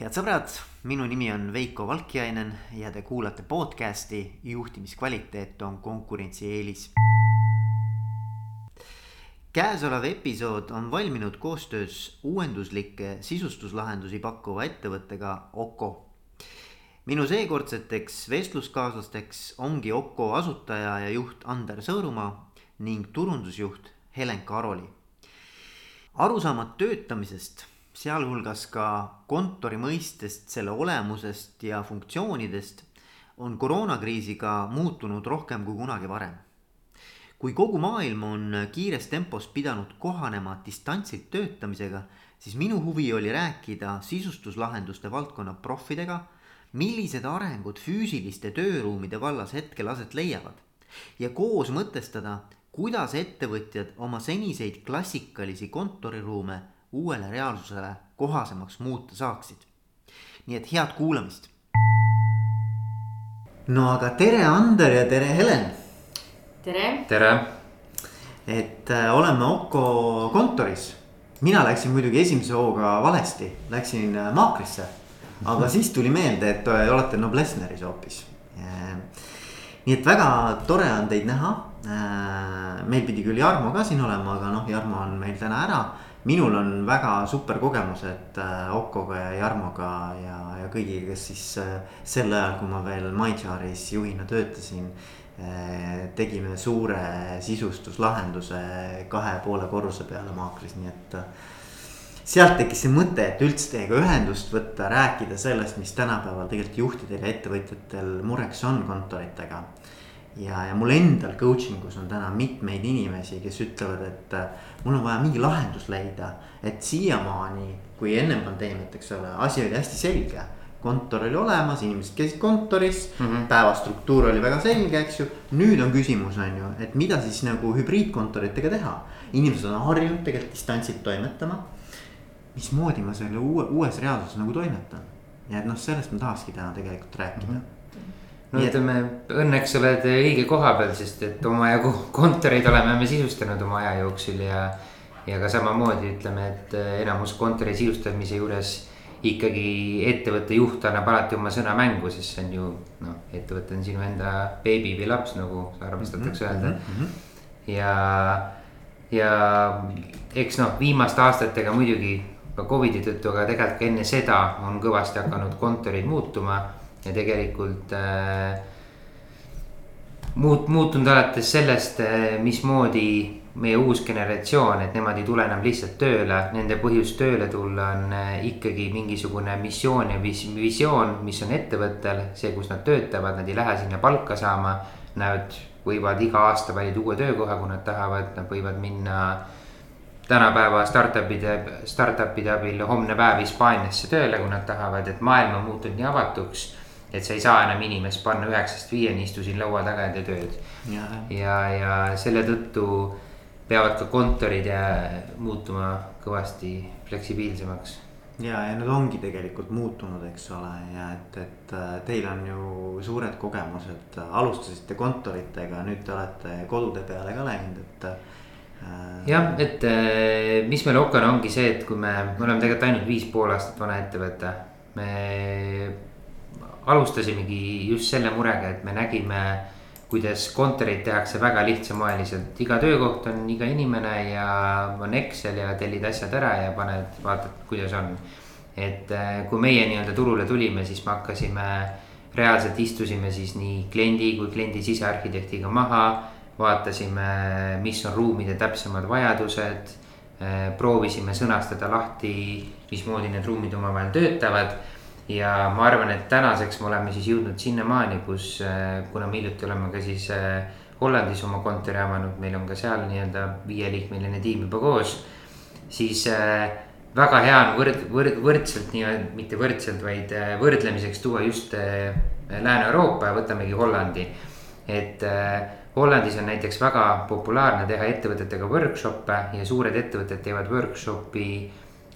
head sõbrad, minu nimi on Veiko Valkjainen ja te kuulate podcasti juhtimiskvaliteet on konkurentsieelis. käesolev episood on valminud koostöös uuenduslikke sisustuslahendusi pakkuva ettevõttega Oko. minu seekordseteks vestluskaaslasteks ongi Oko asutaja ja juht Ander Sõõrumaa ning turundusjuht Helen Karoli. arusaamad töötamisest sealhulgas ka kontori mõistest, selle olemusest ja funktsioonidest, on koroonakriisiga muutunud rohkem kui kunagi varem. kui kogu maailm on kiires tempos pidanud kohanema distantsilt töötamisega, siis minu huvi oli rääkida sisustuslahenduste valdkonna proffidega, millised arengud füüsiliste tööruumide vallas hetkel aset leiavad ja koos mõtestada, kuidas ettevõtjad oma seniseid klassikalisi kontoriruume uuele reaalsusele kohasemaks muuta saaksid. nii et head kuulamist. no aga tere, Ander ja tere, Helen. tere. tere. et äh, oleme Oko kontoris. mina läksin muidugi esimese hooga valesti, läksin äh, Maakrisse. aga siis tuli meelde, et äh, olete Noblessneris hoopis äh,. nii et väga tore on teid näha äh,. meil pidi küll Jarmo ka siin olema, aga noh, Jarmo on meil täna ära minul on väga super kogemused äh, Okoga ja Jarmoga ja, ja kõigiga, kes siis äh, sel ajal, kui ma veel MyCharis juhina töötasin äh,. tegime suure sisustuslahenduse kahe poole korruse peale Maakris, nii et sealt tekkis see mõte, et üldse teiega ühendust võtta, rääkida sellest, mis tänapäeval tegelikult juhtidel ja ettevõtjatel mureks on kontoritega ja, ja mul endal coaching us on täna mitmeid inimesi, kes ütlevad, et äh, mul on vaja mingi lahendus leida. et siiamaani, kui ennem pandeemiat, eks ole, asi oli hästi selge. kontor oli olemas, inimesed käisid kontoris mm, -hmm. päevastruktuur oli väga selge, eks ju. nüüd on küsimus, on ju, et mida siis nagu hübriidkontoritega teha. inimesed on harjunud tegelikult distantsilt toimetama. mismoodi ma selle uue, uues reaalsuses nagu toimetan ja et noh, sellest ma tahakski täna tegelikult rääkida mm. -hmm no ütleme, õnneks oled õige koha peal, sest et omajagu kontoreid oleme me sisustanud oma aja jooksul ja. ja ka samamoodi ütleme, et enamus kontori sisustamise juures ikkagi ettevõtte juht annab alati oma sõna mängu, sest see on ju noh, ettevõte on sinu enda beebi või laps, nagu armastatakse öelda mm. -hmm. ja, ja eks noh, viimaste aastatega muidugi ka Covidi tõttu, aga tegelikult ka enne seda on kõvasti hakanud kontorid muutuma ja tegelikult äh, muut-, muutunud alates sellest, äh, mismoodi meie uus generatsioon, et nemad ei tule enam lihtsalt tööle, nende põhjus tööle tulla on äh, ikkagi mingisugune missioon ja vis-, visioon, mis on ettevõttel, see, kus nad töötavad, nad ei lähe sinna palka saama. Nad võivad iga aasta valida uue töökoha, kui nad tahavad, nad võivad minna tänapäeva startup'ide, startup'ide abil homne päev Hispaaniasse tööle, kui nad tahavad, et maailm on muutunud nii avatuks et sa ei saa enam inimest panna üheksast viieni, istu siin laua taga ja tee tööd. ja, ja, ja selle tõttu peavad ka kontorid ja muutuma kõvasti fleksibiilsemaks. ja, ja nad ongi tegelikult muutunud, eks ole, ja et, et äh, teil on ju suured kogemused, alustasite kontoritega, nüüd te olete kodude peale ka läinud, et äh.... jah, et äh, mis meil Okon ongi see, et kui me, me oleme tegelikult ainult viis pool aastat vana ettevõte, me alustasimegi just selle murega, et me nägime, kuidas kontoreid tehakse väga lihtsamoeliselt, iga töökoht on iga inimene ja on Excel ja tellid asjad ära ja paned, vaatad, kuidas on. et äh, kui meie nii-öelda turule tulime, siis me hakkasime, reaalselt istusime siis nii kliendi kui kliendi sisearhitektiga maha. vaatasime, mis on ruumide täpsemad vajadused. Äh, proovisime sõnastada lahti, mismoodi need ruumid omavahel töötavad ja ma arvan, et tänaseks me oleme siis jõudnud sinnamaani, kus äh, kuna me hiljuti oleme ka siis äh, Hollandis oma kontori avanud, meil on ka seal nii-öelda viieliikmeline tiim juba koos. siis äh, väga hea on võrd-, võrd-, võrdselt nii-öelda, mitte võrdselt, vaid võrdlemiseks tuua just Lääne-Euroopa ja võtamegi Hollandi. et Hollandis on näiteks väga populaarne teha ettevõtetega workshop'e ja suured ettevõtted teevad workshop'i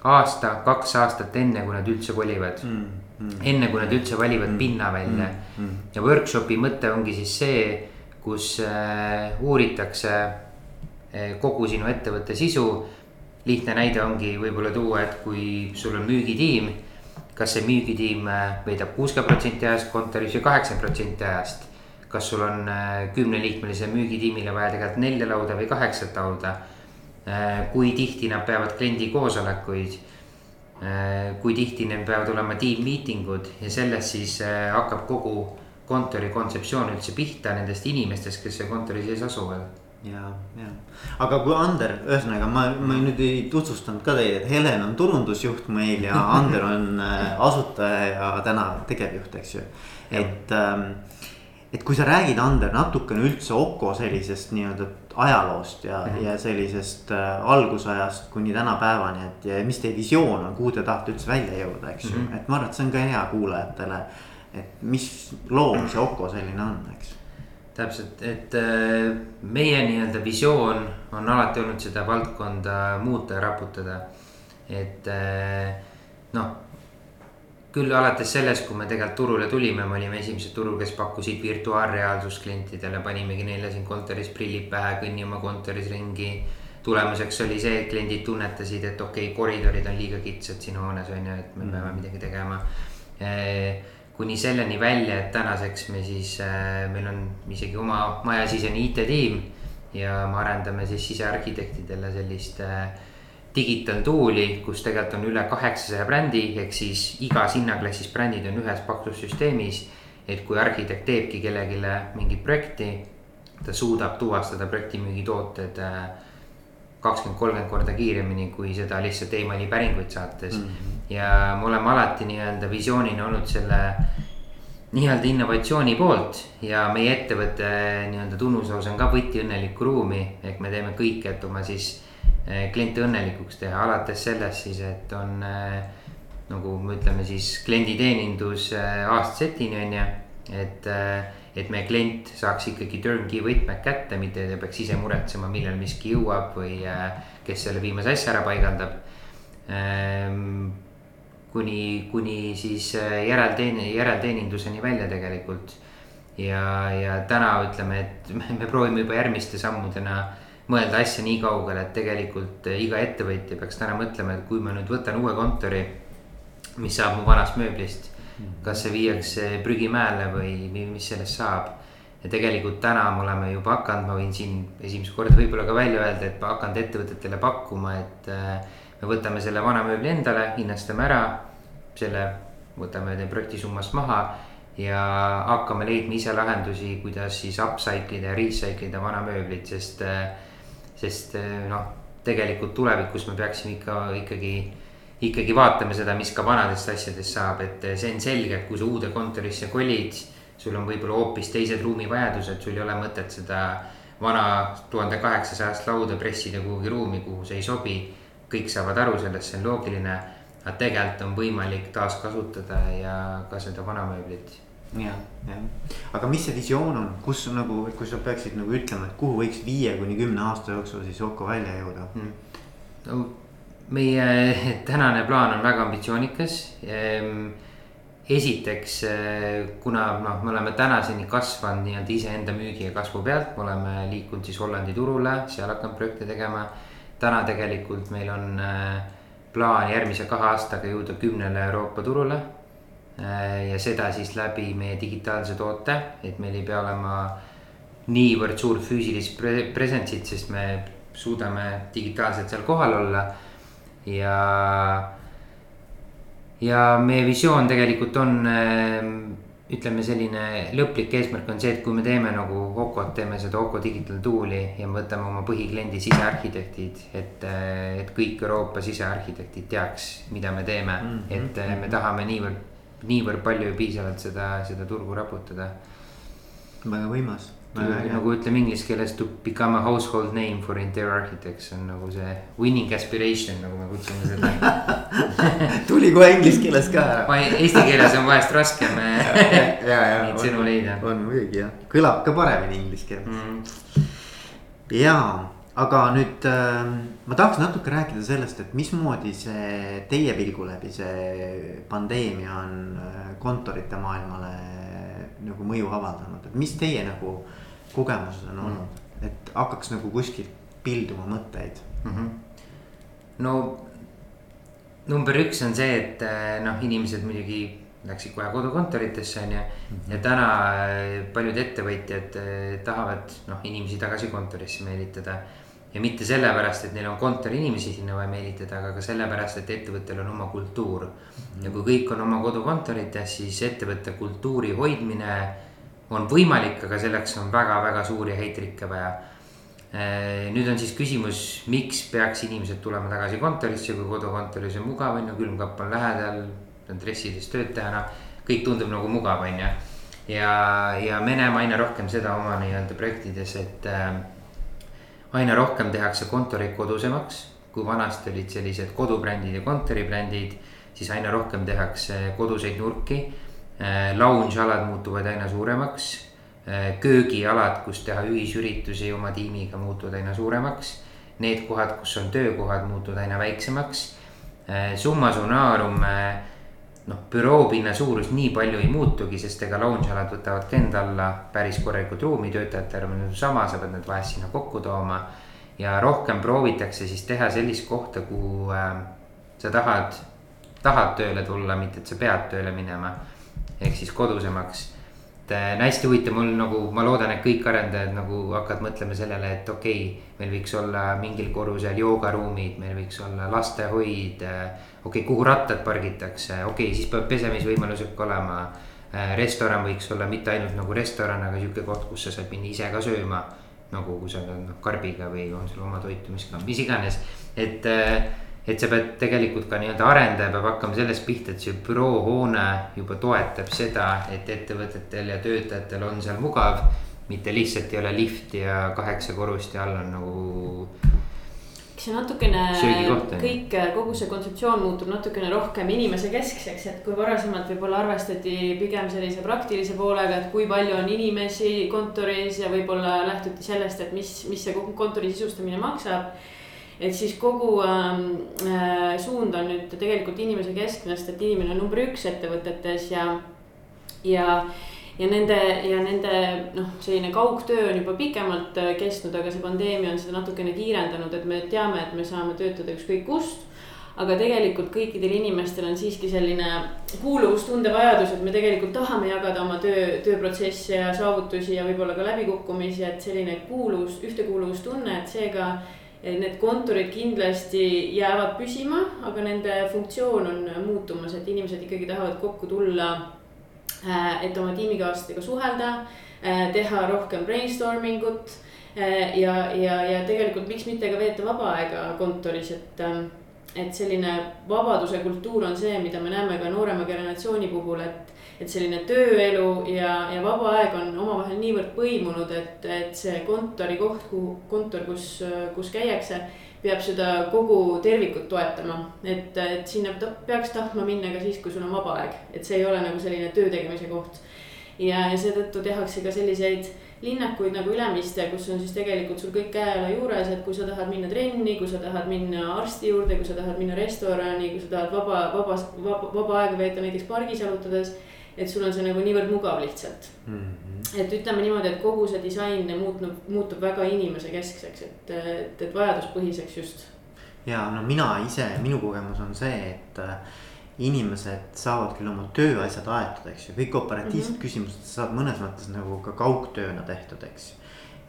aasta, kaks aastat enne, kui nad üldse kolivad mm mm.. enne kui nad üldse valivad mm. pinna välja mm. mm.. ja workshopi mõte ongi siis see, kus äh, uuritakse äh, kogu sinu ettevõtte sisu. lihtne näide ongi võib-olla tuua, et kui sul on müügitiim kas see müügitiim veedab kuuskümmend protsenti ajast kontoris või kaheksakümmend protsenti ajast. kas sul on kümneliikmelise müügitiimile vaja tegelikult nelja lauda või kaheksat lauda. kui tihti nad peavad kliendi koosolekuid kui tihti neil peavad olema tiim-miitingud ja sellest siis hakkab kogu kontori kontseptsioon üldse pihta nendest inimestest, kes seal kontori sees asuvad. Ja, ja, aga kui Ander, ühesõnaga ma, ma nüüd ei tutvustanud ka teid, et Helen on turundusjuht meil ja Ander on äh, asutaja ja täna tegevjuht, eks ju. et, ähm, et kui sa räägid, Ander, natukene üldse Oko sellisest nii-öelda ajaloost ja mm, -hmm. ja sellisest äh, algusajast kuni tänapäevani, et ja mis teie visioon on, kuhu te tahate üldse välja jõuda, eks ju mm, -hmm. et ma arvan, et see on ka hea kuulajatele. et mis loom see Oko selline on, eks täpselt, et äh, meie nii-öelda visioon on alati olnud seda valdkonda muuta ja raputada. et äh, noh, küll alates sellest, kui me tegelikult turule tulime, me olime esimesed turul, kes pakkusid virtuaalreaalsust klientidele, panimegi neile siin kontoris prillid pähe, kõnni oma kontoris ringi. tulemuseks oli see, et kliendid tunnetasid, et okei okay,, koridorid on liiga kitsad siin hoones on ju, et me peame mm. midagi tegema äh, kuni selleni välja, et tänaseks me siis äh,, meil on isegi oma majasisene IT-tiim. ja me arendame siis sisearhitektidele sellist äh, digital tool'i, kus tegelikult on üle kaheksasaja brändi, ehk siis igas hinnaklassis brändid on ühes paksussüsteemis. et kui arhitekt teebki kellelegi mingit projekti, ta suudab tuvastada projektimüügitooted äh, kakskümmend, kolmkümmend korda kiiremini, kui seda lihtsalt emaili päringuid saates mm. -hmm. ja me oleme alati nii-öelda visioonina olnud selle nii-öelda innovatsiooni poolt ja meie ettevõtte nii-öelda tunnusloos on ka võtiõnnelikku ruumi. ehk me teeme kõike, et oma siis kliente õnnelikuks teha, alates sellest siis, et on äh, nagu me ütleme siis klienditeenindus äh, aastasetini on ju, et et meie klient saaks ikkagi turnkey võtmed kätte, mitte ei peaks ise muretsema, millal miski jõuab või kes selle viimase asja ära paigaldab. Ähm, kuni, kuni siis äh, järelteen-, järelteeninduseni välja tegelikult. ja, ja täna ütleme, et me proovime juba järgmiste sammudena mõelda asja nii kaugele, et tegelikult äh, iga ettevõtja peaks täna mõtlema, et kui ma nüüd võtan uue kontori, mis saab mu vanast mööblist kas see viiakse prügimäele või mis sellest saab. ja tegelikult täna me oleme juba hakanud, ma võin siin esimest korda võib-olla ka välja öelda, et hakanud ettevõtetele pakkuma, et äh, me võtame selle vana mööbli endale, hinnastame ära. selle võtame projekti summast maha ja hakkame leidma ise lahendusi, kuidas siis upcycle ida ja recycle ida vana mööblit, sest, äh, sest äh, noh, tegelikult tulevikus me peaksime ikka ikkagi ikkagi vaatame seda, mis ka vanadest asjadest saab, et see on selge, et kui sa uude kontorisse kolid. sul on võib-olla hoopis teised ruumivajadused, sul ei ole mõtet seda vana tuhande kaheksasajast lauda pressida kuhugi ruumi, kuhu see ei sobi. kõik saavad aru sellest, see on loogiline. aga tegelikult on võimalik taaskasutada ja ka seda vana mööblit jah, jah, aga mis see visioon on, kus nagu, kui sa peaksid nagu ütlema, et kuhu võiks viie kuni kümne aasta jooksul siis Oko välja jõuda hmm.? no meie tänane plaan on väga ambitsioonikas. Ehm, esiteks, eh, kuna noh, me oleme tänaseni kasvanud nii-öelda iseenda müügi ja kasvu pealt, me oleme liikunud siis Hollandi turule, seal hakanud projekte tegema. täna tegelikult meil on eh, plaan järgmise kahe aastaga jõuda kümnele Euroopa turule. Eh, ja seda siis läbi meie digitaalse toote, et meil ei pea olema niivõrd suurt füüsilist presence'it, sest me suudame digitaalselt seal kohal olla ja, ja meie visioon tegelikult on ehm, ütleme, selline lõplik eesmärk on see, et kui me teeme nagu Okot, teeme seda Oko Digital Tool'i ja me võtame oma põhikliendi sisearhitektid. et, eh, et kõik Euroopa sisearhitektid teaks, mida me teeme mm, -hmm. et eh, me tahame niivõrd, niivõrd palju ja piisavalt seda, seda turgu raputada. väga võimas. Nagu ütleme inglise keeles to become a household name for interior architects on nagu see winning aspiration, nagu me kutsume seda. Tuli kohe inglise keeles ka. Ära. Eesti keeles on vahest raskem neid sõnu leida. on muidugi jah, kõlab ka paremini inglise keeles. Mm.. ja, aga nüüd äh, ma tahaks natuke rääkida sellest, et mismoodi see teie pilgu läbi see pandeemia on äh, kontorite maailmale nagu mõju avaldanud, et mis teie nagu kogemused on olnud, et hakkaks nagu kuskilt pilduma mõtteid mm? -hmm. no number üks on see, et äh, noh, inimesed muidugi läksid kohe kodukontoritesse on ju. ja täna äh, paljud ettevõtjad tahavad noh, inimesi tagasi kontorisse meelitada. Ja mitte sellepärast, et neil on kontoriinimesi sinna vaja meelitada, aga ka sellepärast, et ettevõttel on oma kultuur. ja kui kõik on oma kodukontorites, siis ettevõtte kultuuri hoidmine on võimalik, aga selleks on väga-väga suuri häid trikke vaja Äh, nüüd on siis küsimus, miks peaks inimesed tulema tagasi kontorisse, kui kodukontoris on mugav, on ju, külmkapp on lähedal, on dressides tööd teha, noh. kõik tundub nagu mugav, on ju. ja, ja me näeme aina rohkem seda oma nii-öelda projektides, et äh, aina rohkem tehakse kontoreid kodusemaks. kui vanasti olid sellised kodubrändid ja kontoribrändid, siis aina rohkem tehakse koduseid nurki äh,. Lounge alad muutuvad aina suuremaks Äh, köögialad, kus teha ühisüritusi oma tiimiga, muutuvad aina suuremaks. Need kohad, kus on töökohad, muutuvad aina väiksemaks. Äh, summa summarum noh, büroopinna suurus nii palju ei muutugi, sest ega lounge alad võtavad ka enda alla päris korralikult ruumi, töötajate arv on sama, sa pead need vahest sinna kokku tooma. ja rohkem proovitakse siis teha sellist kohta, kuhu äh, sa tahad, tahad tööle tulla, mitte et sa pead tööle minema. ehk siis kodusemaks et äh, hästi huvitav, mul nagu, ma loodan, et kõik arendajad nagu hakkavad mõtlema sellele, et okei okay,. meil võiks olla mingil korrusel joogaruumid, meil võiks olla lastehoid. Äh, okei okay,, kuhu rattad pargitakse, okei okay,, siis peab pesemisvõimalused ka olema. Äh, restoran võiks olla mitte ainult nagu restoran, aga sihuke koht, kus sa saad minna ise ka sööma. nagu kui sa oled noh karbiga või on sul oma toitumiskamm, mis iganes, et et sa pead tegelikult ka nii-öelda arendaja peab hakkama sellest pihta, et see büroohoone juba toetab seda, et ettevõtetel ja töötajatel on seal mugav. mitte lihtsalt ei ole lifti ja kaheksa korrust ja all on nagu. see natukene kõik, kogu see kontseptsioon muutub natukene rohkem inimese keskseks, et kui varasemalt võib-olla arvestati pigem sellise praktilise poolega, et kui palju on inimesi kontoris ja võib-olla lähtuti sellest, et mis, mis see kontori sisustamine maksab et siis kogu ähm, äh, suund on nüüd tegelikult inimese keskmest, et inimene on number üks ettevõtetes ja, ja. ja nende ja nende noh, selline kaugtöö on juba pikemalt äh, kestnud, aga see pandeemia on seda natukene kiirendanud, et me teame, et me saame töötada ükskõik kust aga tegelikult kõikidel inimestel on siiski selline kuuluvustunde vajadus, et me tegelikult tahame jagada oma töö, tööprotsesse ja saavutusi ja võib-olla ka läbikukkumisi, et selline kuuluvus, ühtekuuluvustunne, et seega Need kontorid kindlasti jäävad püsima, aga nende funktsioon on muutumas, et inimesed ikkagi tahavad kokku tulla. Äh, et oma tiimikaaslastega suhelda, äh, teha rohkem brainstorming ut ja, ja, ja tegelikult miks mitte ka veeta vaba aega kontoris, et et selline vabaduse kultuur on see, mida me näeme ka noorema generatsiooni puhul, et et selline tööelu ja, ja vaba aeg on omavahel niivõrd põimunud, et, et see kontorikoht, kuhu, kontor, kus, kus käiakse, peab seda kogu tervikut toetama. et, et sinna peaks tahtma minna ka siis, kui sul on vaba aeg, et see ei ole nagu selline töö tegemise koht. ja, ja seetõttu tehakse ka selliseid linnakuid nagu Ülemiste, kus on siis tegelikult sul kõik käe-jala juures, et kui sa tahad minna trenni, kui sa tahad minna arsti juurde, kui sa tahad minna restorani, kui sa tahad vaba, vaba, vaba, vaba aega veeta näiteks pargis jalutades et sul on see nagu niivõrd mugav lihtsalt mm. -hmm. et ütleme niimoodi, et kogu see disain muutub, muutub väga inimese keskseks, et, et, et vajaduspõhiseks just. ja no mina ise, minu kogemus on see, et äh, inimesed saavad küll oma tööasjad aetud, eks ju, kõik operatiivsed mm -hmm. küsimused saavad mõnes mõttes nagu ka kaugtööna tehtud, eks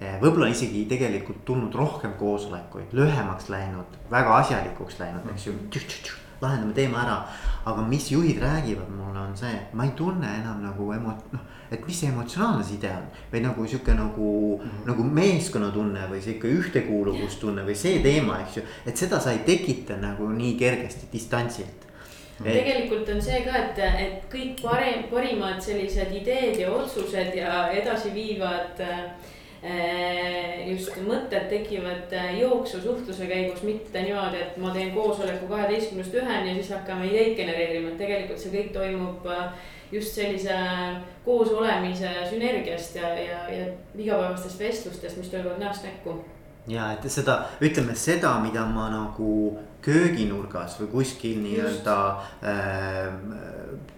äh, võib-olla isegi tegelikult tulnud rohkem koosolekuid, lühemaks läinud, väga asjalikuks läinud, eks ju mm lahendame teema ära. aga mis juhid räägivad mulle on see, et ma ei tunne enam nagu emo-, noh, et mis see emotsionaalne side on. või nagu sihuke nagu mm, -hmm. nagu meeskonnatunne või sihuke ühtekuuluvustunne või see teema, eks ju. et seda sa ei tekita nagu nii kergesti distantsilt. Tegelikult on see ka, et, et kõik parim, parimad sellised ideed ja otsused ja edasiviivad Äh, just mõtted tekivad äh, jooksusuhtluse käigus, mitte niimoodi, et ma teen koosoleku kaheteistkümnest üheni ja siis hakkame ideid genereerima, et tegelikult see kõik toimub äh, just sellise koos olemise sünergiast ja, ja, ja igapäevastest vestlustest, mis toimuvad näost näkku. Ja et seda, ütleme seda, mida ma nagu kööginurgas või kuskil nii-öelda äh,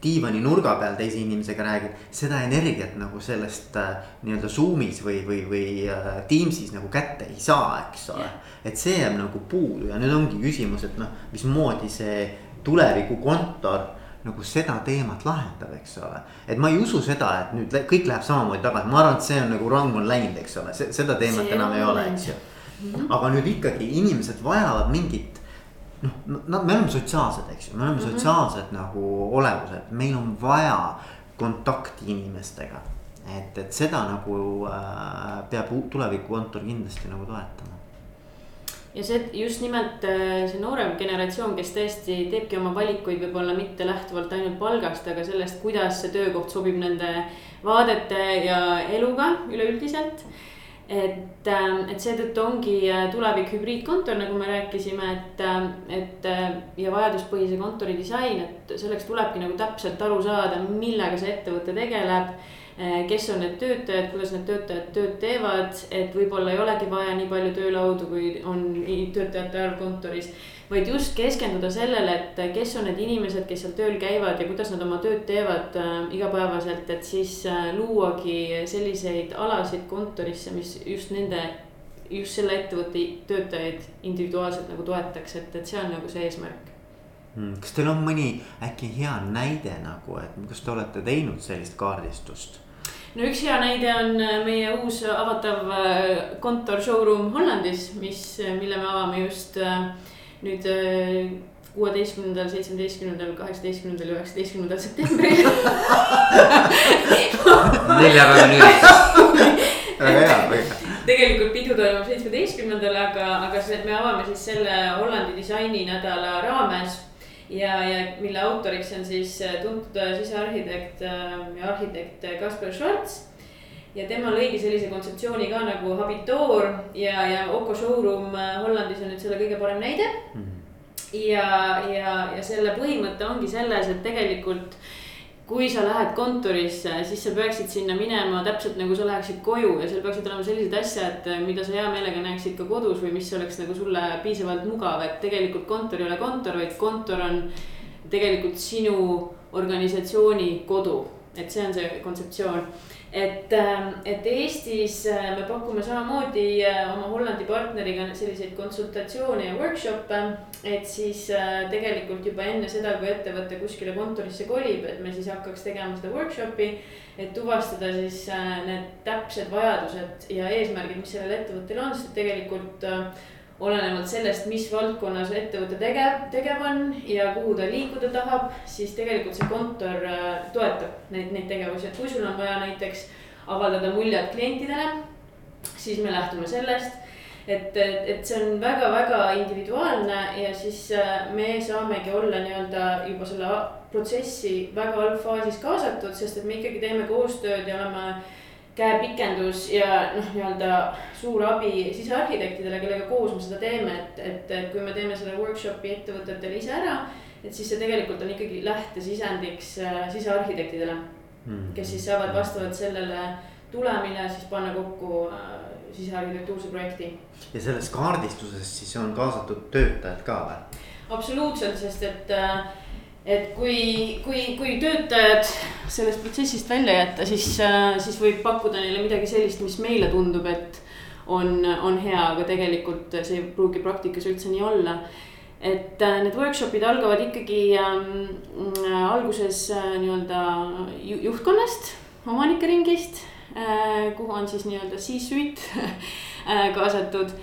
diivani nurga peal teise inimesega räägin. seda energiat nagu sellest äh, nii-öelda Zoom'is või, või, või äh, Teams'is nagu kätte ei saa, eks ole. et see jääb nagu puudu ja nüüd ongi küsimus, et noh, mismoodi see tulevikukontor nagu seda teemat lahendab, eks ole. et ma ei usu seda, et nüüd kõik läheb samamoodi tagasi, ma arvan, et see on nagu rang on läinud, eks ole, seda teemat see enam ei ole, eks ju. Mhm. aga nüüd ikkagi inimesed vajavad mingit noh, no me oleme sotsiaalsed, eks ju, me oleme mm -hmm. sotsiaalsed nagu olevused, meil on vaja kontakti inimestega. et, et seda nagu äh, peab tulevikukontor kindlasti nagu toetama ja see just nimelt äh, see noorem generatsioon, kes tõesti teebki oma valikuid võib-olla mitte lähtuvalt ainult palgast, aga sellest, kuidas see töökoht sobib nende vaadete ja eluga üleüldiselt. Et, äh, et seetõttu ongi äh, tulevik hübriidkontor, nagu me rääkisime, et, et ja vajaduspõhise kontori disain, et selleks tulebki nagu täpselt aru saada, millega see ettevõte tegeleb Eh, kes on need töötajad, kuidas need töötajad tööd teevad, et võib-olla ei olegi vaja nii palju töölaudu, kui on töötajate arv kontoris. Vaid just keskenduda sellele, et kes on need inimesed, kes seal tööl käivad ja kuidas nad oma tööd teevad äh, igapäevaselt, et siis äh, luuagi selliseid alasid kontorisse, mis just nende just selle ettevõtte töötajaid individuaalselt nagu toetaks, et, et see on nagu see eesmärk hmm,. kas teil on mõni äkki hea näide nagu, et kas te olete teinud sellist kaardistust? no üks hea näide on äh, meie uus avatav äh, kontor showroom Hollandis, mis, äh, mille me avame just nüüd kuueteistkümnendal, seitsmeteistkümnendal, kaheksateistkümnendal ja üheksateistkümnendal septembril neljapäevane üritus. väga hea, väga hea tegelikult pidu toimub seitsmeteistkümnendal, aga, aga see, me avame siis selle Hollandi disaininädala raames ja, ja mille autoriks on siis äh, tuntud äh, sisearhitekt äh, ja arhitekt Kaspar Schwarz. Ja tema lõigi sellise kontseptsiooni ka nagu Habitoor ja, ja Oko showroom Hollandis on nüüd selle kõige parem näide mm. -hmm. ja, ja, ja selle põhimõte ongi selles, et tegelikult kui sa lähed kontorisse, siis sa peaksid sinna minema täpselt nagu sa läheksid koju ja seal peaksid olema sellised asjad, mida sa hea meelega näeksid ka kodus või mis oleks nagu sulle piisavalt mugav, et tegelikult kontor ei ole kontor, vaid kontor on tegelikult sinu organisatsiooni kodu, et see on see kontseptsioon et, ähm, et Eestis äh, me pakume samamoodi äh, oma Hollandi partneriga selliseid konsultatsioone ja workshop'e. et siis äh, tegelikult juba enne seda, kui ettevõte kuskile kontorisse kolib, et me siis hakkaks tegema seda workshop'i. et tuvastada siis need täpsed vajadused ja eesmärgid, mis sellel ettevõttel on, sest tegelikult olenevalt sellest, mis valdkonnas ettevõte tegev, tegev on ja kuhu ta liikuda tahab, siis tegelikult see kontor äh, toetab neid, neid tegevusi, et kui sul on vaja näiteks avaldada muljet klientidele, siis me lähtume sellest. et, et see on väga-väga individuaalne ja siis äh, me saamegi olla nii-öelda juba selle protsessi väga algfaasis kaasatud, sest et me ikkagi teeme koostööd ja oleme käepikendus ja noh, nii-öelda suur abi sisearhitektidele, kellega koos me seda teeme, et, et, et kui me teeme selle workshop'i ettevõtetele ise ära. et siis see tegelikult on ikkagi lähtesisendiks äh, sisearhitektidele mm., kes siis saavad vastavalt sellele tulemile siis panna kokku äh, sisearhitektuurse projekti. ja selles kaardistuses siis on kaasatud töötajad ka või? absoluutselt, sest et äh, et kui, kui, kui töötajad sellest protsessist välja jätta, siis, äh, siis võib pakkuda neile midagi sellist, mis meile tundub, et on, on hea, aga tegelikult see ei pruugi praktikas üldse nii olla. et äh, need workshop'id algavad ikkagi ähm, alguses äh, nii-öelda juhtkonnast, omanike ringist äh,, kuhu on siis nii-öelda C-suite äh, kaasatud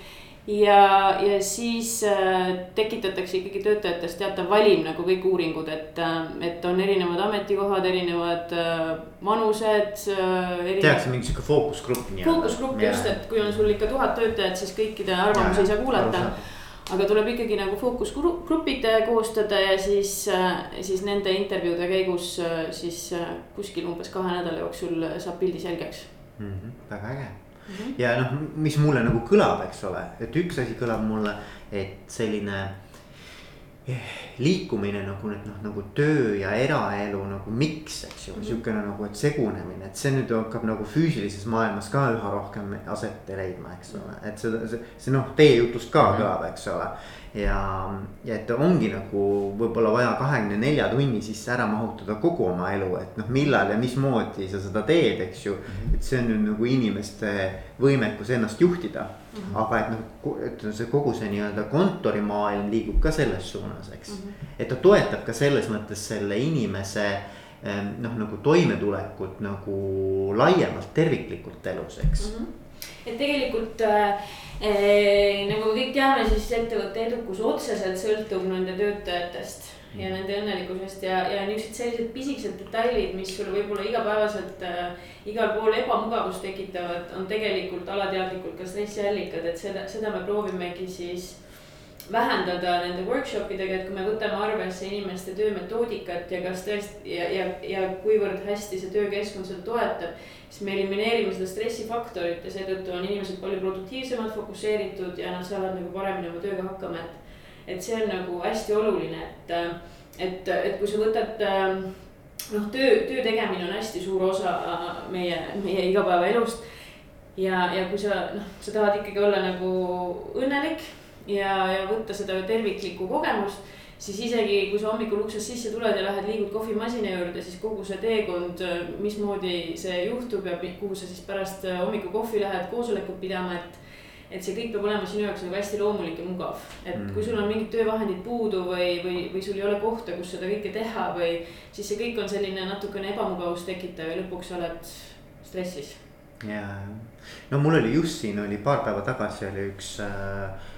ja, ja siis äh, tekitatakse ikkagi töötajates teatav valim nagu kõik uuringud, et, äh, et on erinevad ametikohad, erinevad äh, vanused äh,. tehakse mingi sihuke fookusgrupp fookusgrupp just, et kui on sul ikka tuhat töötajat, siis kõikide arvamusi ei saa kuulata. aga tuleb ikkagi nagu fookusgrupid koostada ja siis, siis nende intervjuude käigus siis kuskil umbes kahe nädala jooksul saab pildi selgeks mm. -hmm, väga äge. Ja noh, mis mulle nagu kõlab, eks ole, et üks asi kõlab mulle, et selline liikumine nagu nüüd noh, nagu töö ja eraelu nagu miks, eks ju mm -hmm., sihukene nagu, et segunemine, et see nüüd hakkab nagu füüsilises maailmas ka üha rohkem aset leidma, eks ole, et seda, see, see noh, teie jutust ka mm -hmm. kõlab, eks ole. ja, ja et ongi nagu võib-olla vaja kahekümne nelja tunni sisse ära mahutada kogu oma elu, et noh, millal ja mismoodi sa seda teed, eks ju. et see on nüüd nagu inimeste võimekus ennast juhtida mm. -hmm. aga et noh, et see kogu see nii-öelda kontorimaailm liigub ka selles suunas, eks mm. -hmm. et ta toetab ka selles mõttes selle inimese noh, nagu toimetulekut nagu laiemalt terviklikult elus, eks mm. -hmm et tegelikult äh, nagu me kõik teame, siis ettevõtte edukus otseselt sõltub nende töötajatest ja nende õnnelikkusest ja, ja niisugused sellised pisikesed detailid, mis sulle võib-olla igapäevaselt äh, igal pool ebamugavust tekitavad, on tegelikult alateadlikult ka stressiallikad, et seda, seda me proovimegi siis vähendada nende workshop idega, et kui me võtame arvesse inimeste töömetoodikat ja kas tõesti ja, ja, ja kuivõrd hästi see töökeskkond seda toetab siis me elimineerime seda stressifaktorit ja seetõttu on inimesed palju produktiivsemad, fokusseeritud ja nad saavad nagu paremini oma tööga hakkama, et. Et see on nagu hästi oluline, et, et, et kui sa võtad noh, töö, töö tegemine on hästi suur osa meie, meie igapäevaelust. ja, ja kui sa noh, sa tahad ikkagi olla nagu õnnelik ja, ja võtta seda terviklikku kogemust siis isegi kui sa hommikul uksest sisse tuled ja lähed, liigud kohvimasina juurde, siis kogu see teekond, mismoodi see juhtub ja kuhu sa siis pärast hommikukohvi lähed koosolekut pidama, et. Et see kõik peab olema sinu jaoks nagu hästi loomulik ja mugav, et mm. kui sul on mingid töövahendid puudu või, või, või sul ei ole kohta, kus seda kõike teha või. siis see kõik on selline natukene ebamugavust tekitav ja lõpuks oled stressis. ja, no mul oli just siin oli paar päeva tagasi oli üks äh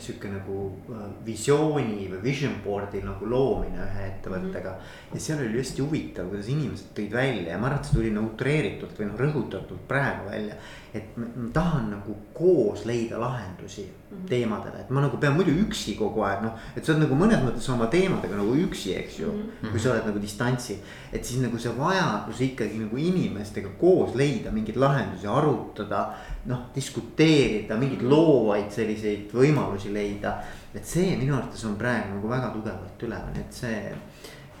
sihuke nagu äh, visiooni või vision board'i nagu loomine ühe ettevõttega mm. -hmm. ja seal oli hästi huvitav, kuidas inimesed tõid välja ja ma arvan, et see tuli nagu utreeritult või noh, rõhutatult praegu välja et ma, ma tahan nagu koos leida lahendusi. Teemadele, et ma nagu pean muidu üksi kogu aeg noh. et sa oled nagu mõnes mõttes oma teemadega nagu üksi, eks ju mm, -hmm. kui sa oled nagu distantsil. et siis nagu see vajadus ikkagi nagu inimestega koos leida mingeid lahendusi, arutada. noh, diskuteerida, mingeid mhm. loovaid selliseid võimalusi leida. et see minu arvates on praegu nagu väga tugevalt üleval, et see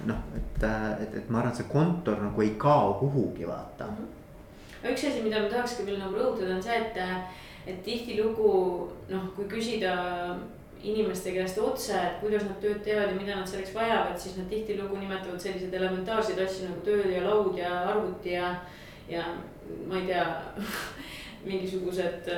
noh, et, et, et ma arvan, et see kontor nagu ei kao kuhugi vaata mm. -hmm üks asi, mida ma tahakski veel nagu rõhutada, on see, et, et tihtilugu noh, kui küsida inimeste käest otse, et kuidas nad tööd teevad ja mida nad selleks vajavad, siis nad tihtilugu nimetavad selliseid elementaarseid asju nagu töö ja laud ja arvuti ja, ja ma ei tea mingisugused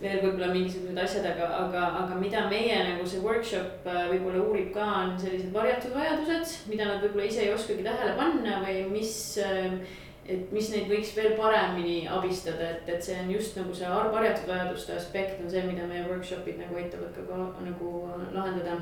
veel võib-olla mingisugused asjad, aga, aga, aga mida meie nagu see workshop võib-olla uurib ka, on sellised varjatud vajadused, mida nad võib-olla ise ei oskagi tähele panna või mis et mis neid võiks veel paremini abistada, et, et see on just nagu see varjatud vajaduste aspekt on see, mida meie workshop'id nagu aitavad ka, ka nagu lahendada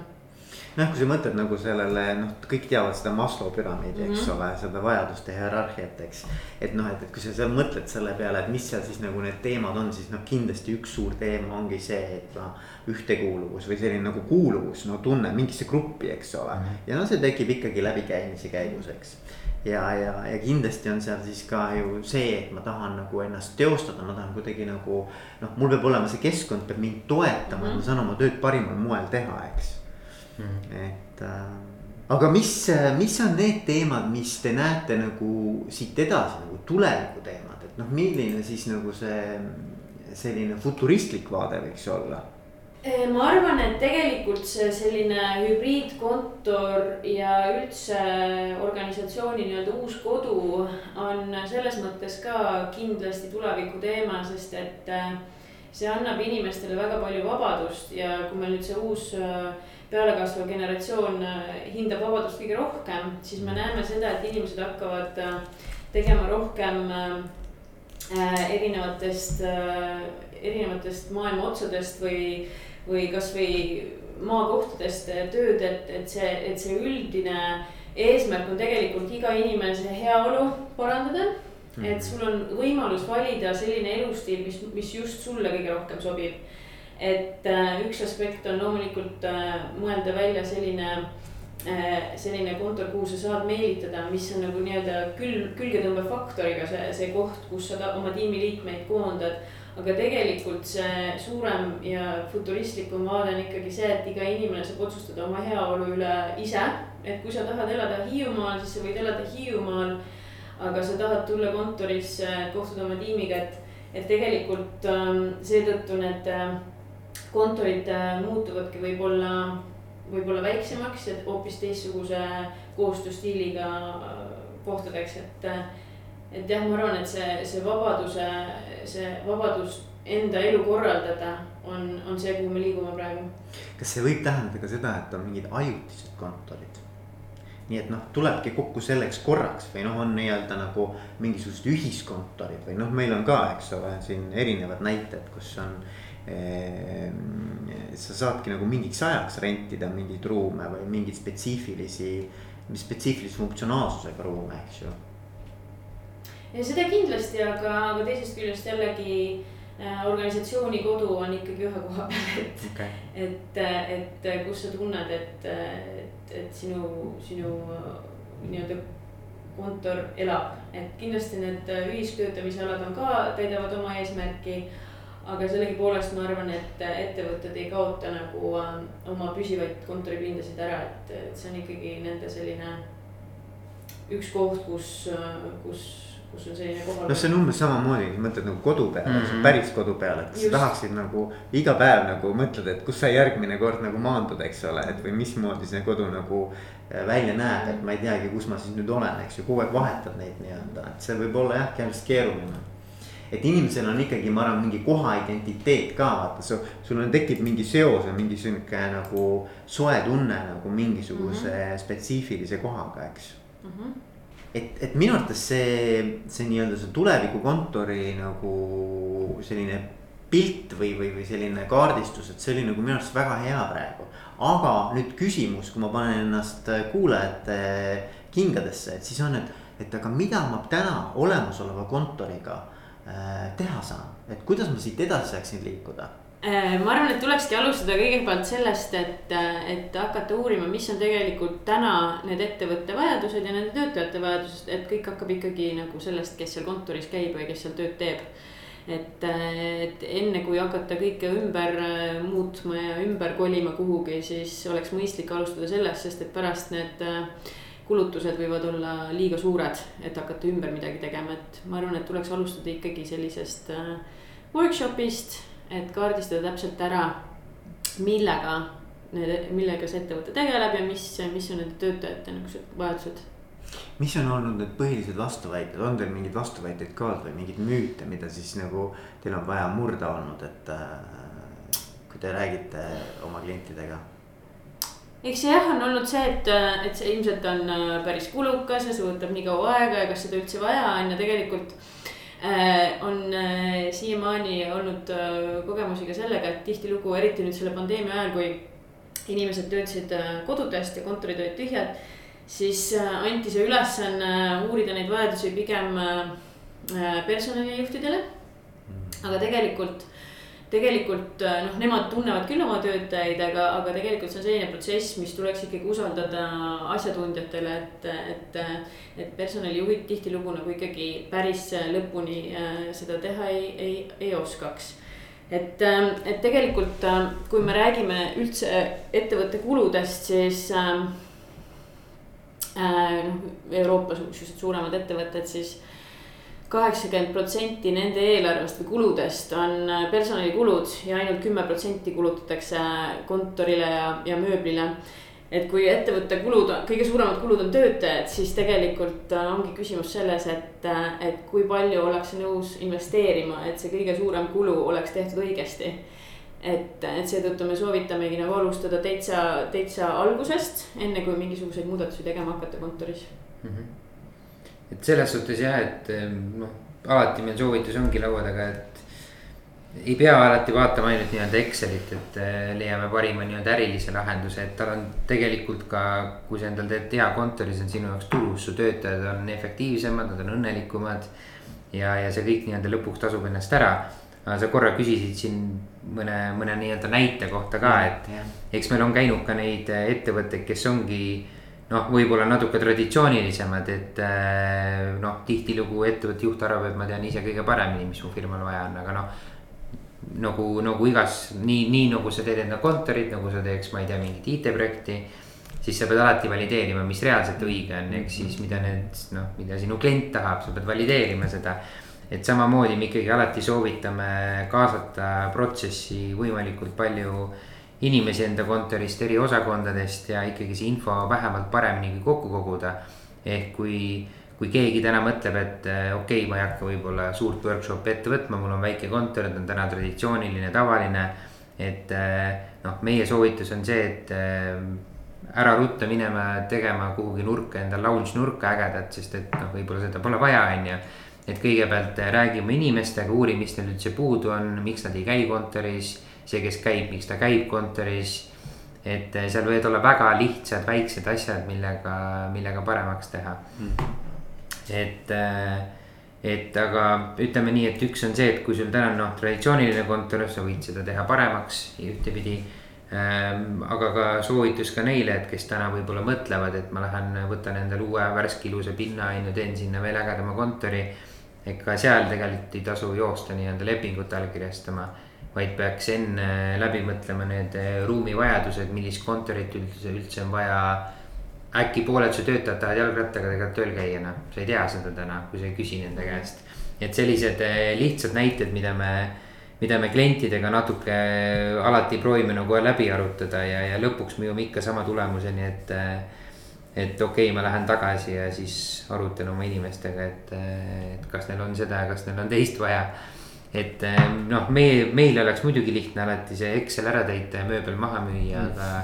noh, kui sa mõtled nagu sellele, noh, kõik teavad seda Maslow püramiidi, eks mm -hmm. ole, seda vajaduste hierarhiat, eks. et noh, et, et kui sa seal mõtled selle peale, et mis seal siis nagu need teemad on, siis noh, kindlasti üks suur teema ongi see, et noh. ühtekuuluvus või selline nagu kuuluvus, no tunne mingisse gruppi, eks ole mm. -hmm. ja no see tekib ikkagi läbikäimise käigus, eks ja, ja, ja kindlasti on seal siis ka ju see, et ma tahan nagu ennast teostada, ma tahan kuidagi nagu. noh, mul peab olema see keskkond peab mind toetama mm, -hmm. et ma mhm. saan oma tööd parimal moel teha, eks mm. -hmm. et äh, aga mis, mis on need teemad, mis te näete nagu siit edasi nagu tuleviku teemad, et noh, milline siis nagu see selline futuristlik vaade võiks olla Eh, ma arvan, et tegelikult see selline hübriidkontor ja üldse organisatsiooni nii-öelda uus kodu on selles mõttes ka kindlasti tuleviku teema, sest et eh, see annab inimestele väga palju vabadust ja kui meil nüüd see uus eh, pealekasvav generatsioon hindab vabadust kõige rohkem, siis me näeme seda, et inimesed hakkavad tegema rohkem erinevatest, erinevatest maailma otsadest või või kasvõi maakohtadest tööd, et, et see, et see üldine eesmärk on tegelikult iga inimese heaolu parandada mm. -hmm. et sul on võimalus valida selline elustiil, mis, mis just sulle kõige rohkem sobib. Et äh, üks aspekt on loomulikult äh, mõelda välja selline äh, selline kontor, kuhu sa saad meelitada, mis on nagu nii-öelda külg, külgetõmbefaktoriga see, see koht, kus sa oma tiimiliikmeid koondad aga tegelikult see suurem ja futuristlikum vaade on ikkagi see, et iga inimene saab otsustada oma heaolu üle ise. et kui sa tahad elada Hiiumaal, siis sa võid elada Hiiumaal. aga sa tahad tulla kontorisse, kohtuda oma tiimiga, et, et tegelikult ähm, seetõttu need kontorid muutuvadki võib-olla, võib-olla väiksemaks, et hoopis teistsuguse koostööstiiliga kohtadeks, et. et jah, ma arvan, et see, see vabaduse, see vabadus enda elu korraldada on, on see, kuhu me liigume praegu. kas see võib tähendada ka seda, et on mingid ajutised kontorid? nii et noh, tulebki kokku selleks korraks või noh, on nii-öelda nagu mingisugused ühiskontorid või noh, meil on ka, eks ole, siin erinevad näited, kus on eh,. Sa saadki nagu mingiks ajaks rentida mingeid ruume või mingeid spetsiifilisi, spetsiifilise funktsionaalsusega ruume, eks ju. ja seda kindlasti, aga, aga teisest küljest jällegi Äh, organisatsiooni kodu on ikkagi ühe koha peal, et okay., et, et kus sa tunned, et, et, et sinu, sinu nii-öelda kontor elab. et kindlasti need ühistöötamise alad on ka, täidavad oma eesmärki. Aga sellegipoolest ma arvan, et ettevõtted ei kaota nagu äh, oma püsivaid kontoripindasid ära, et, et see on ikkagi nende selline üks koht, kus, kus kus on selline kohal. noh, see on umbes samamoodi, mõtled nagu kodu peale mm, -hmm. päris kodu peale, et sa tahaksid nagu iga päev nagu mõtled, et kus sa järgmine kord nagu maandud, eks ole, et või mismoodi see kodu nagu äh, välja näeb, et ma ei teagi, kus ma siis nüüd olen, eks ju, kogu aeg vahetad neid nii-öelda, et see võib olla jah, kindlasti keeruline et inimesel on ikkagi, ma arvan, mingi koha identiteet ka vaata, su, sul on, tekib mingi seos või mingi sihuke nagu soe tunne nagu mingisuguse mm -hmm. spetsiifilise kohaga, eks mm. -hmm et, et minu arvates see, see nii-öelda see tulevikukontori nagu selline pilt või, või, või selline kaardistus, et see oli nagu minu arust väga hea praegu. aga nüüd küsimus, kui ma panen ennast kuulajate kingadesse, et siis on, et, et aga mida ma täna olemasoleva kontoriga teha saan, et kuidas ma siit edasi saaksin liikuda Äh, ma arvan, et tulekski alustada kõigepealt sellest, et, äh, et hakata uurima, mis on tegelikult täna need ettevõtte vajadused ja nende töötajate vajadused, et kõik hakkab ikkagi nagu sellest, kes seal kontoris käib või kes seal tööd teeb. et, äh, et enne kui hakata kõike ümber muutma ja ümber kolima kuhugi, siis oleks mõistlik alustada sellest, sest et pärast need kulutused võivad olla liiga suured, et hakata ümber midagi tegema, et ma arvan, et tuleks alustada ikkagi sellisest workshop'ist et kaardistada täpselt ära, millega millega see ettevõte tegeleb ja mis, mis on nende töötajate niisugused vajadused mis on olnud need põhilised vastuväited, on teil mingeid vastuväiteid ka või mingeid müüte, mida siis nagu teil on vaja murda olnud, et äh, kui te räägite oma klientidega? Eks jah, on olnud see, et, et see ilmselt on äh, päris kulukas ja see võtab nii kaua aega ja kas seda üldse vaja on ja tegelikult Äh, on äh, siiamaani olnud äh, kogemusi ka sellega, et tihtilugu, eriti nüüd selle pandeemia ajal, kui inimesed töötasid kodudest ja kontorid olid tühjad, siis anti see ülesanne uurida neid vajadusi pigem personalijuhtidele. aga tegelikult tegelikult äh, noh, nemad tunnevad küll oma töötajaid, aga, aga tegelikult see on selline protsess, mis tuleks ikkagi usaldada asjatundjatele, et, et. et personalijuhid tihtilugu nagu ikkagi päris lõpuni äh, seda teha ei, ei, ei oskaks et, äh, et tegelikult, kui me räägime üldse ettevõtte kuludest, siis äh,. noh, Euroopa-sugused suuremad ettevõtted, siis kaheksakümmend protsenti nende eelarvest või kuludest on äh, personalikulud ja ainult kümme protsenti kulutatakse kontorile ja, ja mööblile. et kui ettevõtte kulud, kõige suuremad kulud on töötajad, siis tegelikult äh, ongi küsimus selles, et, äh, et kui palju ollakse nõus investeerima, et see kõige suurem kulu oleks tehtud õigesti et, et seetõttu me soovitamegi nagu alustada täitsa, täitsa algusest, enne kui mingisuguseid muudatusi tegema hakata kontoris mm. -hmm et selles suhtes jah, et noh, alati meil soovitus ongi laua taga, et. ei pea alati vaatama ainult nii-öelda Excelit, et eh, leiame parima nii-öelda ärilise lahenduse, et tal on tegelikult ka, kui sa endal teed hea kontori, see on sinu jaoks tulus, su töötajad on efektiivsemad, nad on õnnelikumad. ja, ja see kõik nii-öelda lõpuks tasub ennast ära. aga sa korra küsisid siin mõne, mõne nii-öelda näite kohta ka, et eks meil on käinud ka neid ettevõtteid, kes ongi noh, võib-olla natuke traditsioonilisemad, et äh, noh, tihtilugu ettevõtte juht arvab, et ma tean ise kõige paremini, mis mu firmal vaja on, aga noh. nagu, nagu igas, nii, nii nagu sa teed enda kontorit, nagu sa teeks, ma ei tea, mingit IT-projekti. siis sa pead alati valideerima, mis reaalselt õige on, ehk siis mida need noh, mida sinu klient tahab, sa pead valideerima seda. et samamoodi me ikkagi alati soovitame kaasata protsessi võimalikult palju inimesi enda kontorist, eri osakondadest ja ikkagi see info vähemalt paremini kokku koguda. ehk kui, kui keegi täna mõtleb, et okei okay,, ma ei hakka võib-olla suurt workshop'i ette võtma, mul on väike kontor, ta on täna traditsiooniline, tavaline. et noh, meie soovitus on see, et ära rutta minema tegema kuhugi nurka endal lounge nurka ägedat, sest et noh, võib-olla seda pole vaja, on ju et kõigepealt räägime inimestega, uuri, mis neil üldse puudu on, miks nad ei käi kontoris. See, kes käib, miks ta käib kontoris. et seal võivad olla väga lihtsad, väiksed asjad, millega, millega paremaks teha mm.. et, et aga ütleme nii, et üks on see, et kui sul täna on noh, traditsiooniline kontor, sa võid seda teha paremaks ühtepidi Ehm, aga ka soovitus ka neile, et kes täna võib-olla mõtlevad, et ma lähen võtan endale uue värske ilusa pinna, on ju, teen sinna veel ägedama kontori. et ka seal tegelikult ei tasu joosta nii-öelda lepingut allkirjastama. Vaid peaks enne läbi mõtlema need ruumivajadused, millist kontorit üldse, üldse on vaja. äkki pooled su töötajad tahavad jalgrattaga tegelikult tööl käia, noh, sa ei tea seda täna, kui sa ei küsi nende käest. et sellised eh, lihtsad näited, mida me mida me klientidega natuke alati proovime nagu läbi arutada ja, ja lõpuks me jõuame ikka sama tulemuseni, et. et okei okay,, ma lähen tagasi ja siis arutan oma inimestega, et, et kas neil on seda ja kas neil on teist vaja. Et noh, meie, meil oleks muidugi lihtne alati see Excel ära täita ja mööbel maha müüa mm., aga.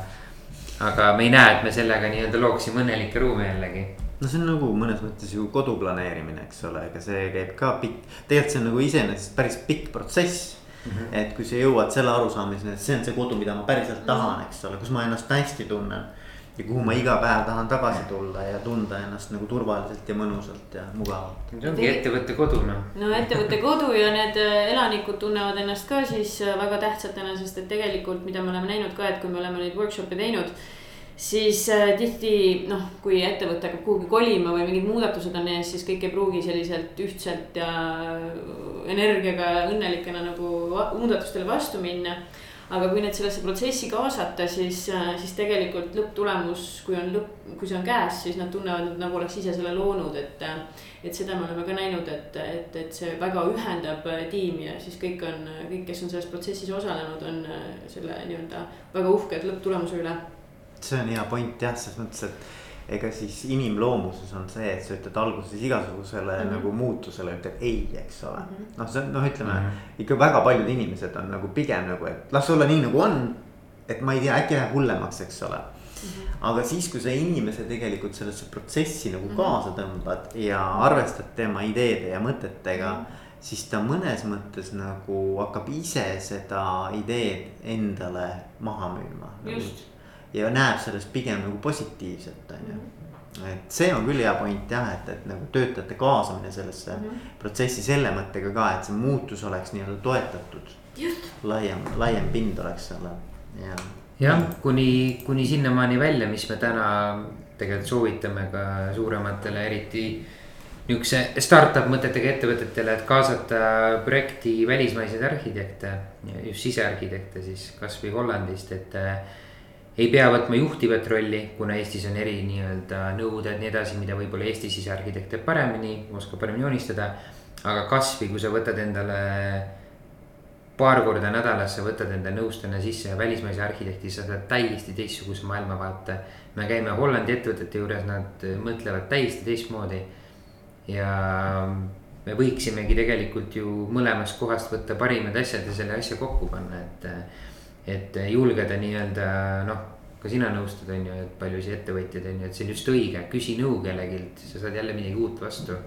aga me ei näe, et me sellega nii-öelda looksime õnnelikke ruume jällegi no see on nagu mõnes mõttes ju kodu planeerimine, eks ole, ega see käib ka pikk, tegelikult see on nagu iseenesest päris pikk protsess Mm -hmm. et kui sa jõuad selle arusaamiseni, et see on see kodu, mida ma päriselt tahan, mhm. eks ole, kus ma ennast hästi tunnen. Ja kuhu ma iga päev tahan tagasi tulla ja tunda ennast nagu turvaliselt ja mõnusalt ja mugavalt. see ongi ettevõtte kodu noh. no ettevõtte kodu ja need äh, elanikud tunnevad ennast ka siis äh, väga tähtsatena, sest et tegelikult, mida me oleme näinud ka, et kui me oleme neid workshop'e teinud siis äh, tihti noh, kui ettevõte hakkab kuhugi kolima või mingid muudatused on ees, siis kõik ei pruugi selliselt ühtselt ja energiaga õnnelikena nagu muudatustele vastu minna. Aga kui need sellesse protsessi kaasata, siis, äh, siis tegelikult lõpptulemus, kui on lõpp, kui see on käes, siis nad tunnevad, et nagu oleks ise selle loonud, et. et seda me oleme ka näinud, et, et, et see väga ühendab äh, tiimi ja siis kõik on, kõik, kes on selles protsessis osalenud, on äh, selle nii-öelda väga uhked lõpptulemuse üle see on hea point jah, selles mõttes, et ega siis inimloomuses on see, et sa ütled alguses igasugusele mm -hmm. nagu muutusele ütled ei, eks ole mm -hmm.. noh, see on noh, ütleme mm -hmm. ikka väga paljud inimesed on nagu pigem nagu, et las olla nii nagu on. et ma ei tea, äkki läheb hullemaks, eks ole mm. -hmm. aga siis, kui sa inimese tegelikult sellesse protsessi nagu mm -hmm. kaasa tõmbad ja arvestad tema ideede ja mõtetega mm. -hmm siis ta mõnes mõttes nagu hakkab ise seda ideed endale maha müüma. just ja näeb sellest pigem nagu positiivset, on ju. et see on küll hea point jah, et, et nagu töötajate kaasamine sellesse mm -hmm. protsessi selle mõttega ka, et see muutus oleks nii-öelda toetatud. laiem, laiem pind oleks seal ja. jah, kuni, kuni sinnamaani välja, mis me täna tegelikult soovitame ka suurematele, eriti niisuguse startup mõtetega ettevõtetele, et kaasata projekti välismaiseid arhitekte, just sisearhitekte siis kasvõi Hollandist, et ei pea võtma juhtivat rolli, kuna Eestis on eri nii-öelda nõuded, nii edasi, mida võib-olla Eesti sisearhitekt teeb paremini, oskab paremini joonistada. aga kasvõi kui sa võtad endale paar korda nädalas, sa võtad enda nõustaja sisse välismaise arhitekti, sa saad täiesti teistsuguse maailmavaate. me käime Hollandi ettevõtete juures, nad mõtlevad täiesti teistmoodi. ja me võiksimegi tegelikult ju mõlemast kohast võtta parimad asjad ja selle asja kokku panna, et et julgeda nii-öelda noh, ka sina nõustud, on ju, et paljusid ettevõtjaid on ju, et see on just õige, küsi nõu kellegilt, sa saad jälle midagi uut vastu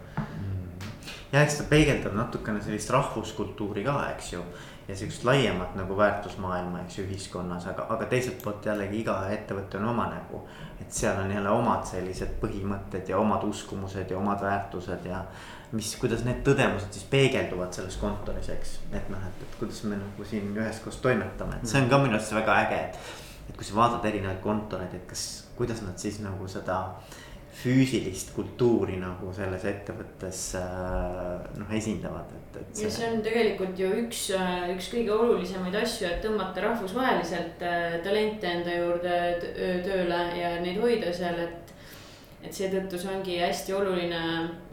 ja eks ta peegeldab natukene sellist rahvuskultuuri ka, eks ju. ja sihukest laiemat nagu väärtusmaailma, eks ju, ühiskonnas, aga, aga teiselt poolt jällegi iga ettevõte on oma nägu. et seal on jälle omad sellised põhimõtted ja omad uskumused ja omad väärtused ja mis, kuidas need tõdemused siis peegelduvad selles kontoris, eks. et noh, et, et kuidas me nagu siin üheskoos toimetame, et see on ka minu arust väga äge, et. et kui sa vaatad erinevaid kontoreid, et kas, kuidas nad siis nagu seda füüsilist kultuuri nagu selles ettevõttes äh, noh esindavad, et, et. See... ja see on tegelikult ju üks, äh, üks kõige olulisemaid asju, et tõmmata rahvusvaheliselt äh, talente enda juurde tööle ja neid hoida seal, et et seetõttu see ongi hästi oluline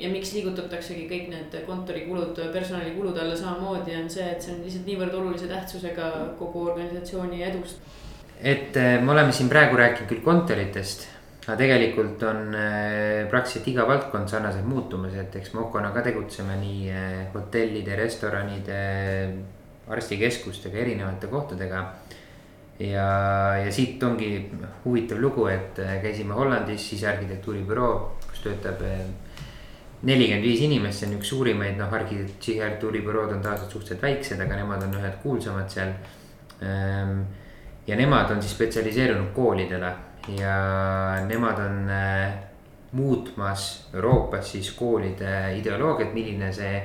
ja miks liigutataksegi kõik need kontorikulud personalikulud alla samamoodi on see, et see on lihtsalt niivõrd olulise tähtsusega kogu organisatsiooni edust. et äh, me oleme siin praegu rääkinud küll kontoritest, aga tegelikult on äh, praktiliselt iga valdkond sarnaselt muutumas, et eks me Okona ka tegutseme nii äh, hotellide, restoranide, arstikeskustega, erinevate kohtadega ja, ja siit ongi huvitav lugu, et äh, käisime Hollandis sisearhitektuuribüroo, kus töötab äh, nelikümmend viis inimest, see on üks suurimaid, noh, arhitektuuribürood on tavaliselt suhteliselt väiksed, aga nemad on ühed kuulsamad seal. Ähm, ja nemad on siis spetsialiseerunud koolidele ja nemad on äh, muutmas Euroopas siis koolide ideoloogiat, milline see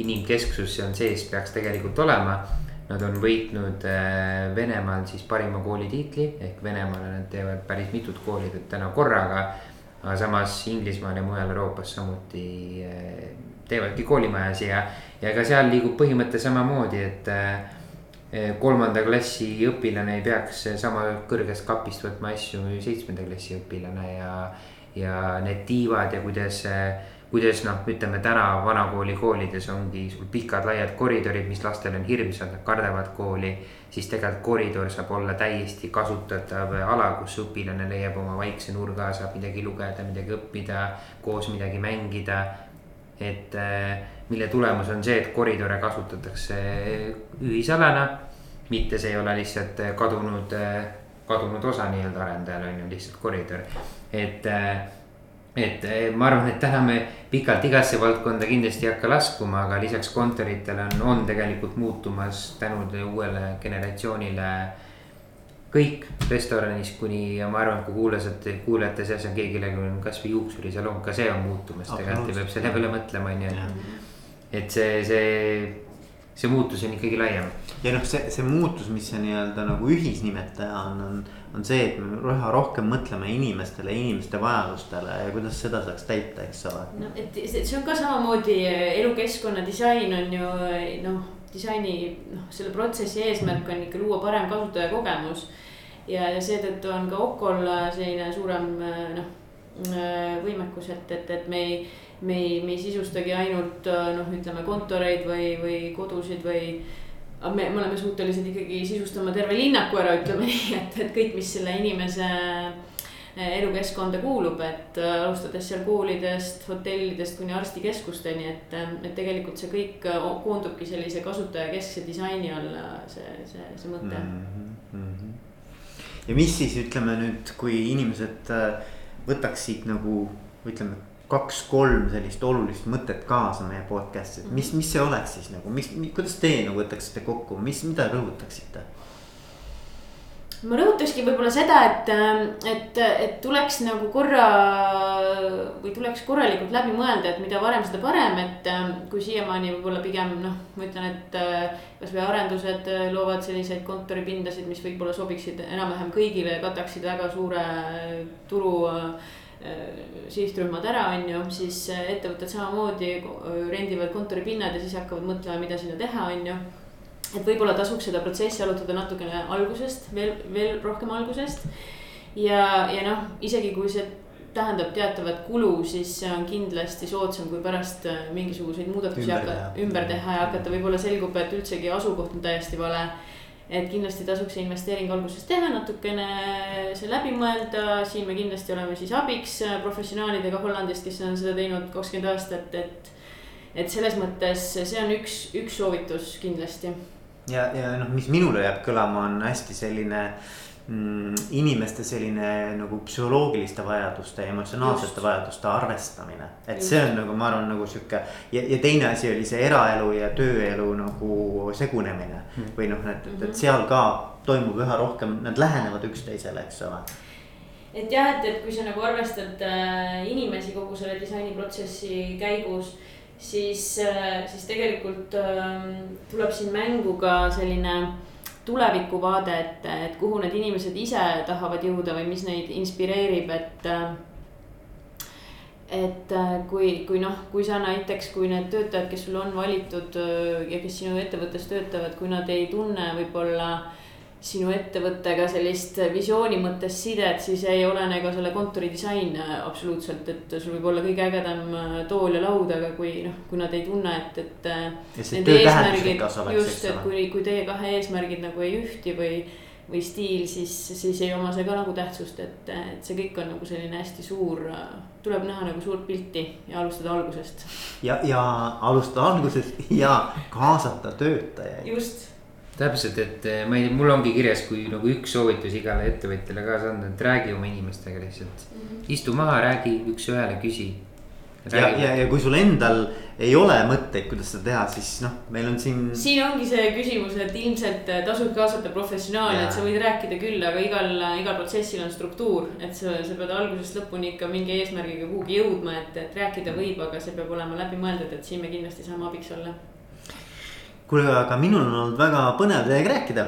inimkesksus seal sees peaks tegelikult olema Nad on võitnud äh, Venemaal siis parima kooli tiitli ehk Venemaale nad teevad päris mitut kooli täna korraga. aga samas Inglismaal ja mujal Euroopas samuti äh, teevadki koolimajas ja, ja ka seal liigub põhimõte samamoodi, et äh, kolmanda klassi õpilane ei peaks sama kõrgest kapist võtma asju seitsmenda klassi õpilane ja, ja need tiivad ja kuidas kuidas noh, ütleme täna vanakooli koolides ongi sul pikad laiad koridorid, mis lastel on hirmsad, nad kardavad kooli. siis tegelikult koridor saab olla täiesti kasutatav ala, kus õpilane leiab oma vaikse nurga, saab midagi lugeda, midagi õppida, koos midagi mängida. et eh, mille tulemus on see, et koridore kasutatakse ühisalana, mitte see ei ole lihtsalt kadunud, kadunud osa nii-öelda arendajal on ju lihtsalt koridor, et eh, et eh, ma arvan, et täna me pikalt igasse valdkonda kindlasti ei hakka laskuma, aga lisaks kontoritele on, on tegelikult muutumas tänu uuele generatsioonile. kõik restoranis kuni ma arvan, kui kuulasite, kuulajate seas on keegi, kellel on kasvõi juuksurisalong, ka see on muutumas tegelikult ja peab selle peale mõtlema, on ju. et see, see see muutus on ikkagi laiem. ja noh, see, see muutus, mis see nii-öelda nagu ühisnimetaja on, on, on see, et me üha rohkem mõtleme inimestele, inimeste vajadustele ja kuidas seda saaks täita, eks ole. no et see on ka samamoodi elukeskkonna disain on ju noh, disaini noh, selle protsessi eesmärk on ikka luua parem kasutajakogemus. ja, ja seetõttu on ka Okol selline suurem noh võimekus, et, et, et me ei me ei, me ei sisustagi ainult noh, ütleme kontoreid või, või kodusid või. Aga me, me oleme suutelised ikkagi sisustama terve linnaku ära, ütleme nii, et, et kõik, mis selle inimese äh, elukeskkonda kuulub, et äh, alustades seal koolidest, hotellidest kuni arstikeskusteni, et, et tegelikult see kõik koondubki sellise kasutajakeskse disaini alla, see, see, see mõte mm. -hmm. ja mis siis ütleme nüüd, kui inimesed võtaksid nagu ütleme kaks-kolm sellist olulist mõtet kaasa meie podcast'i, et mis, mis see oleks siis nagu, mis, kuidas teie nagu võtaksite kokku, mis, mida rõhutaksite? ma rõhutakski võib-olla seda, et, et, et tuleks nagu korra või tuleks korralikult läbi mõelda, et mida varem, seda parem, et kui siiamaani võib-olla pigem noh, ma ütlen, et kasvõi arendused loovad selliseid kontoripindasid, mis võib-olla sobiksid enam-vähem kõigile ja kataksid väga suure turu Äh, sihtrühmad ära, on ju, siis äh, ettevõtted samamoodi äh, rendivad kontoripinnad ja siis hakkavad mõtlema, mida sinna teha, on ju. et võib-olla tasuks seda protsessi arutada natukene algusest, veel, veel rohkem algusest. ja, ja noh, isegi kui see tähendab teatavat kulu, siis see on kindlasti soodsam, kui pärast mingisuguseid muudatusi ümber hakata, ümber teha ja hakata, võib-olla selgub, et üldsegi asukoht on täiesti vale et kindlasti tasuks see investeering alguses teha, natukene see läbi mõelda, siin me kindlasti oleme siis abiks professionaalidega Hollandist, kes on seda teinud kakskümmend aastat, et. et selles mõttes see on üks, üks soovitus kindlasti. ja, ja noh, mis minule jääb kõlama, on hästi selline mm, inimeste selline nagu psühholoogiliste vajaduste, emotsionaalsete Just. vajaduste arvestamine. et Just. see on nagu, ma arvan, nagu sihuke ja, ja teine asi oli see eraelu ja tööelu nagu segunemine mm. või noh, et, et, et seal ka toimub üha rohkem, nad lähenevad üksteisele, eks ole et jah, et, et kui sa nagu arvestad äh, inimesi kogu selle disainiprotsessi käigus, siis äh,, siis tegelikult äh, tuleb siin mängu ka selline äh, tulevikuvaade, et, et kuhu need inimesed ise tahavad jõuda või mis neid inspireerib, et. et kui, kui noh, kui sa näiteks, kui need töötajad, kes sul on valitud ja kes sinu ettevõttes töötavad, kui nad ei tunne võib-olla sinu ettevõttega sellist visiooni mõttes sidet, siis ei olene ka selle kontori disain absoluutselt, et sul võib olla kõige ägedam tool ja laud, aga kui noh, kui nad ei tunne, et, et. Eesmärgid, just, et kui, kui teie kahe eesmärgid nagu ei ühti või, või stiil, siis, siis ei oma see ka nagu tähtsust, et, et see kõik on nagu selline hästi suur. tuleb näha nagu suurt pilti ja alustada algusest. ja, ja alustada algusest ja kaasata töötajaid. just täpselt, et eh, ma ei, mul ongi kirjas, kui nagu üks soovitus igale ettevõtjale kaasa anda, et räägi oma inimestega lihtsalt mm. -hmm. istu maha, räägi üks-ühele, küsi. ja, ja, ja kui sul endal ei ole mõtteid, kuidas seda teha, siis noh, meil on siin. siin ongi see küsimus, et ilmselt tasub kaasata professionaali, et sa võid rääkida küll, aga igal, igal protsessil on struktuur. et sa, sa pead algusest lõpuni ikka mingi eesmärgiga kuhugi jõudma, et, et rääkida võib, aga see peab olema läbimõeldud, et siin me kindlasti saame abiks olla kuule, aga minul on olnud väga põnev teiega rääkida.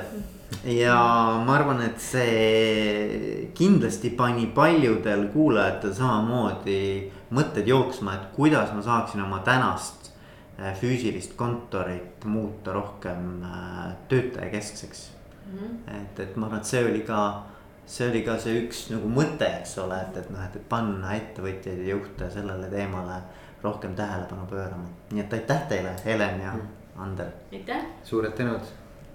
ja ma arvan, et see kindlasti pani paljudel kuulajatel samamoodi mõtted jooksma, et kuidas ma saaksin oma tänast äh, füüsilist kontorit muuta rohkem äh, töötajakeskseks mm. -hmm. et, et ma arvan, et see oli ka, see oli ka see üks nagu mõte, eks ole, et, et noh, et, panna ettevõtjaid ja juhte sellele teemale rohkem tähelepanu pöörama. nii et aitäh teile, Helen ja mm. Ander. aitäh. suured tänud